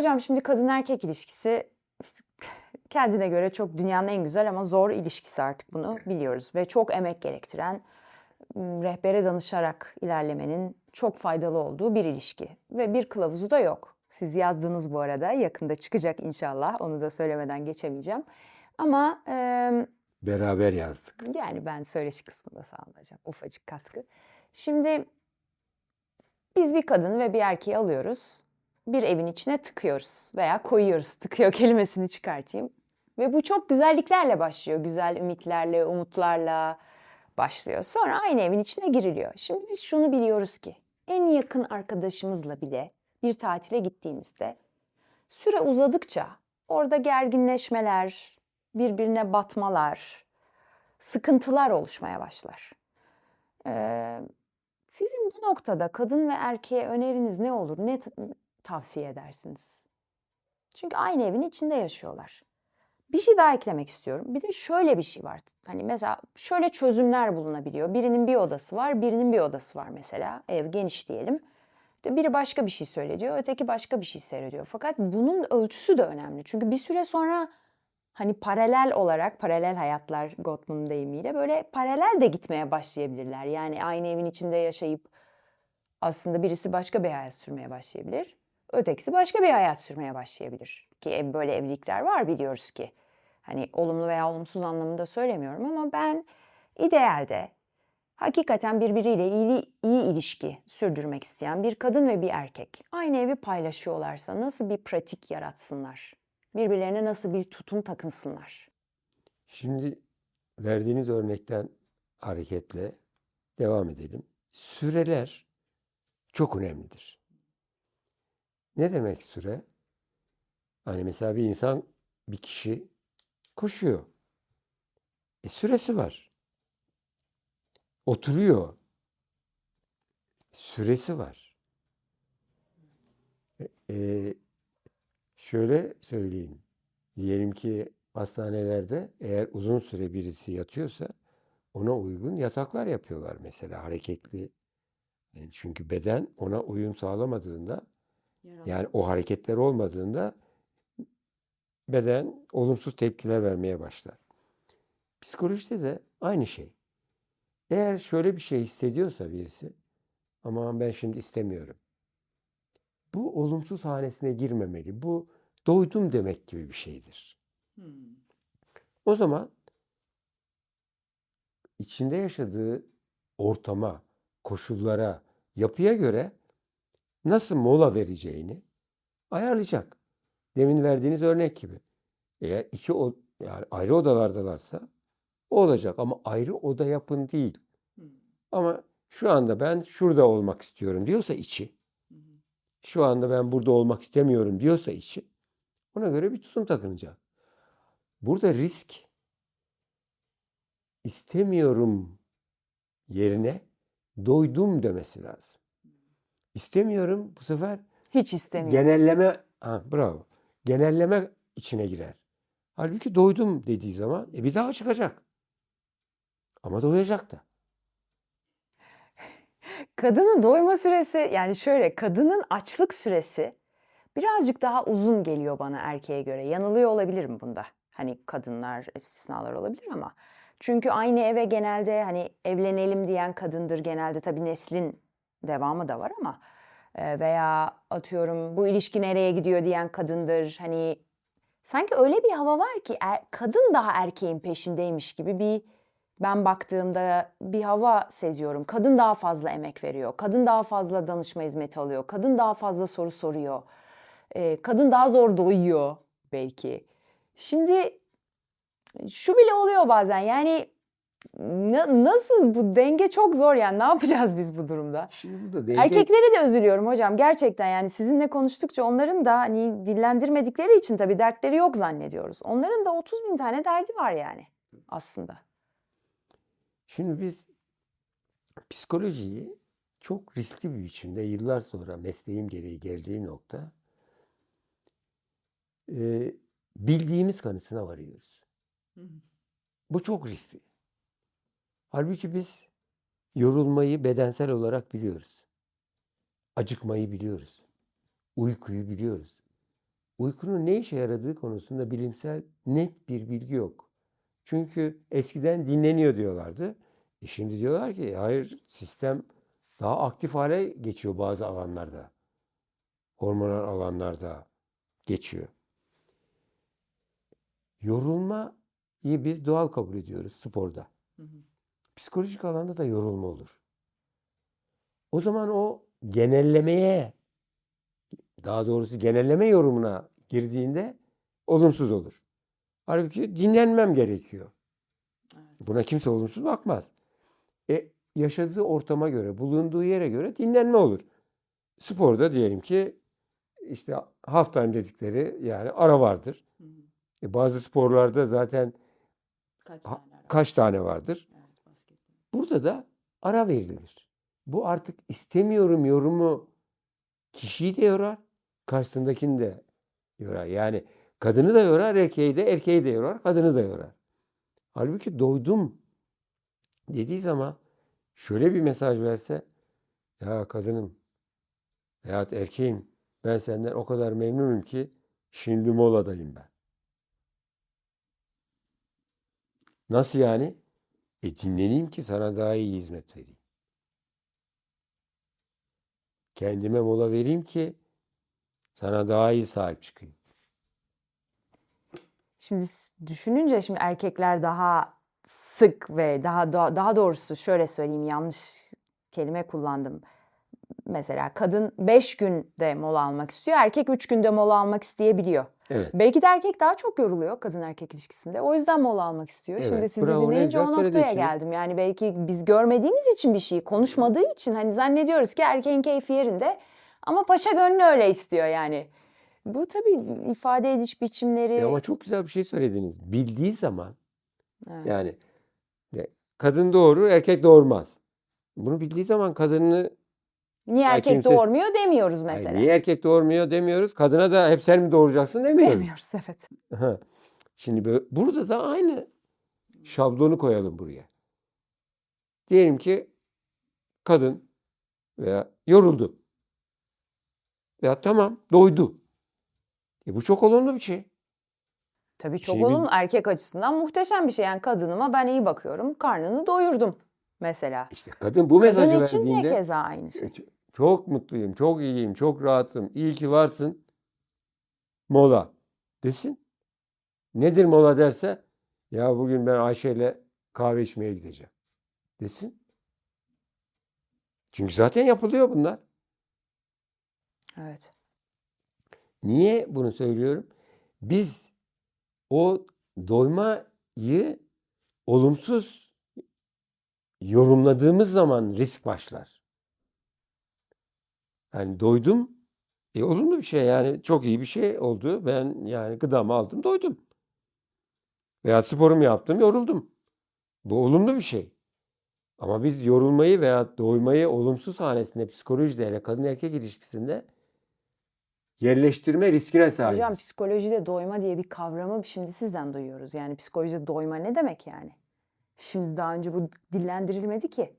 Hocam şimdi kadın erkek ilişkisi kendine göre çok dünyanın en güzel ama zor ilişkisi artık bunu biliyoruz. Ve çok emek gerektiren, rehbere danışarak ilerlemenin çok faydalı olduğu bir ilişki. Ve bir kılavuzu da yok. Siz yazdınız bu arada. Yakında çıkacak inşallah. Onu da söylemeden geçemeyeceğim. Ama e, Beraber yazdık. yani ben söyleşi kısmında sağlayacağım. Ufacık katkı. Şimdi biz bir kadını ve bir erkeği alıyoruz. Bir evin içine tıkıyoruz veya koyuyoruz. Tıkıyor kelimesini çıkartayım. Ve bu çok güzelliklerle başlıyor. Güzel ümitlerle, umutlarla başlıyor. Sonra aynı evin içine giriliyor. Şimdi biz şunu biliyoruz ki en yakın arkadaşımızla bile bir tatile gittiğimizde süre uzadıkça orada gerginleşmeler, birbirine batmalar, sıkıntılar oluşmaya başlar. Ee, sizin bu noktada kadın ve erkeğe öneriniz ne olur? Ne tavsiye edersiniz? Çünkü aynı evin içinde yaşıyorlar. Bir şey daha eklemek istiyorum. Bir de şöyle bir şey var. Hani mesela şöyle çözümler bulunabiliyor. Birinin bir odası var, birinin bir odası var mesela. Ev geniş diyelim. İşte biri başka bir şey söylüyor, öteki başka bir şey seyrediyor. Fakat bunun ölçüsü de önemli. Çünkü bir süre sonra hani paralel olarak, paralel hayatlar Gottman'ın deyimiyle böyle paralel de gitmeye başlayabilirler. Yani aynı evin içinde yaşayıp aslında birisi başka bir hayat sürmeye başlayabilir. Ötekisi başka bir hayat sürmeye başlayabilir. Ki böyle evlilikler var biliyoruz ki. Hani olumlu veya olumsuz anlamında söylemiyorum ama ben idealde hakikaten birbiriyle iyi, iyi ilişki sürdürmek isteyen bir kadın ve bir erkek aynı evi paylaşıyorlarsa nasıl bir pratik yaratsınlar? Birbirlerine nasıl bir tutum takınsınlar? Şimdi verdiğiniz örnekten hareketle devam edelim. Süreler çok önemlidir. Ne demek süre? Hani mesela bir insan, bir kişi koşuyor. E süresi var. Oturuyor. Süresi var. E, e, şöyle söyleyeyim. Diyelim ki hastanelerde eğer uzun süre birisi yatıyorsa ona uygun yataklar yapıyorlar mesela hareketli. Yani çünkü beden ona uyum sağlamadığında yani o hareketler olmadığında beden olumsuz tepkiler vermeye başlar. Psikolojide de aynı şey. Eğer şöyle bir şey hissediyorsa birisi aman ben şimdi istemiyorum. Bu olumsuz hanesine girmemeli. Bu doydum demek gibi bir şeydir. O zaman içinde yaşadığı ortama, koşullara, yapıya göre nasıl mola vereceğini ayarlayacak. Demin verdiğiniz örnek gibi. Eğer iki o, yani ayrı odalardalarsa o olacak ama ayrı oda yapın değil. Ama şu anda ben şurada olmak istiyorum diyorsa içi, şu anda ben burada olmak istemiyorum diyorsa içi, ona göre bir tutum takınacak. Burada risk istemiyorum yerine doydum demesi lazım. İstemiyorum bu sefer Hiç istemiyorum. genelleme ha, bravo. Genelleme içine girer. Halbuki doydum dediği zaman e, bir daha çıkacak. Ama doyacak da. Kadının doyma süresi yani şöyle kadının açlık süresi birazcık daha uzun geliyor bana erkeğe göre. Yanılıyor olabilirim bunda. Hani kadınlar istisnalar olabilir ama çünkü aynı eve genelde hani evlenelim diyen kadındır genelde tabii neslin devamı da var ama e, veya atıyorum bu ilişki nereye gidiyor diyen kadındır. Hani sanki öyle bir hava var ki er- kadın daha erkeğin peşindeymiş gibi bir ben baktığımda bir hava seziyorum. Kadın daha fazla emek veriyor. Kadın daha fazla danışma hizmeti alıyor. Kadın daha fazla soru soruyor. Ee, kadın daha zor doyuyor belki. Şimdi şu bile oluyor bazen. Yani na- nasıl bu denge çok zor yani. Ne yapacağız biz bu durumda? Şimdi burada denge, Erkeklere de üzülüyorum hocam gerçekten yani sizinle konuştukça onların da hani dillendirmedikleri için tabii dertleri yok zannediyoruz. Onların da 30 bin tane derdi var yani aslında. Şimdi biz psikolojiyi çok riskli bir biçimde yıllar sonra mesleğim gereği geldiği nokta e, bildiğimiz kanısına varıyoruz. Bu çok riskli. Halbuki biz yorulmayı bedensel olarak biliyoruz. Acıkmayı biliyoruz. Uykuyu biliyoruz. uykunun ne işe yaradığı konusunda bilimsel net bir bilgi yok. Çünkü eskiden dinleniyor diyorlardı. E şimdi diyorlar ki hayır sistem daha aktif hale geçiyor bazı alanlarda. Hormonal alanlarda geçiyor. Yorulmayı biz doğal kabul ediyoruz sporda. Psikolojik alanda da yorulma olur. O zaman o genellemeye daha doğrusu genelleme yorumuna girdiğinde olumsuz olur. Halbuki dinlenmem gerekiyor. Buna kimse olumsuz bakmaz. E, yaşadığı ortama göre, bulunduğu yere göre dinlenme olur. Sporda diyelim ki işte half time dedikleri yani ara vardır. E, bazı sporlarda zaten Kaç tane ara? kaç tane vardır. Evet. Burada da ara verilir. Bu artık istemiyorum yorumu kişiyi de yorar, karşısındakini de yorar. Yani kadını da yorar, erkeği de, erkeği de yorar, kadını da yorar. Halbuki doydum dediği zaman şöyle bir mesaj verse, ya kadınım veyahut erkeğim ben senden o kadar memnunum ki şimdi moladayım ben. Nasıl yani? E dinleneyim ki sana daha iyi hizmet vereyim. Kendime mola vereyim ki sana daha iyi sahip çıkayım. Şimdi düşününce şimdi erkekler daha sık ve daha, daha doğrusu şöyle söyleyeyim yanlış kelime kullandım. Mesela kadın 5 günde mola almak istiyor, erkek 3 günde mola almak isteyebiliyor. Evet. Belki de erkek daha çok yoruluyor kadın erkek ilişkisinde. O yüzden mola almak istiyor. Şimdi Evet, sizi bravo, dinleyince o noktaya geldim. Yani belki biz görmediğimiz için bir şeyi, konuşmadığı için hani zannediyoruz ki erkeğin keyfi yerinde ama paşa gönlü öyle istiyor yani. Bu tabii ifade ediş biçimleri. E ama çok güzel bir şey söylediniz. Bildiği zaman Evet. yani kadın doğurur, erkek doğurmaz. Bunu bildiği zaman kadını Niye Ya erkek kimse- doğurmuyor demiyoruz "Ay, mesela. niye erkek doğurmuyor demiyoruz. Kadına da hep sen mi doğuracaksın demiyoruz. Demiyoruz evet. Şimdi böyle, burada da aynı şablonu koyalım buraya. Diyelim ki kadın veya yoruldu. Veya tamam doydu. E bu çok olumlu bir şey. Tabii çok biz- olumlu. Erkek açısından muhteşem bir şey. Yani kadınıma ben iyi bakıyorum. Karnını doyurdum mesela. İşte kadın bu mesajı Kadın için de verdiğinde keza aynı şey. "E, ç- çok mutluyum, çok iyiyim, çok rahatım, iyi ki varsın. Mola desin. Nedir mola derse ya bugün ben Ayşe ile kahve içmeye gideceğim desin. Çünkü zaten yapılıyor bunlar. Evet. Niye bunu söylüyorum? Biz o doymayı olumsuz yorumladığımız zaman risk başlar. Yani doydum. E olumlu bir şey yani çok iyi bir şey oldu. Ben yani gıdamı aldım doydum. Veya sporumu yaptım yoruldum. Bu olumlu bir şey. Ama biz yorulmayı veya doymayı olumsuz hanesinde psikolojide hele kadın erkek ilişkisinde yerleştirme riskine sahibiz. Hocam psikolojide doyma diye bir kavramı şimdi sizden duyuyoruz. Yani psikolojide doyma ne demek yani? Şimdi daha önce bu dillendirilmedi ki.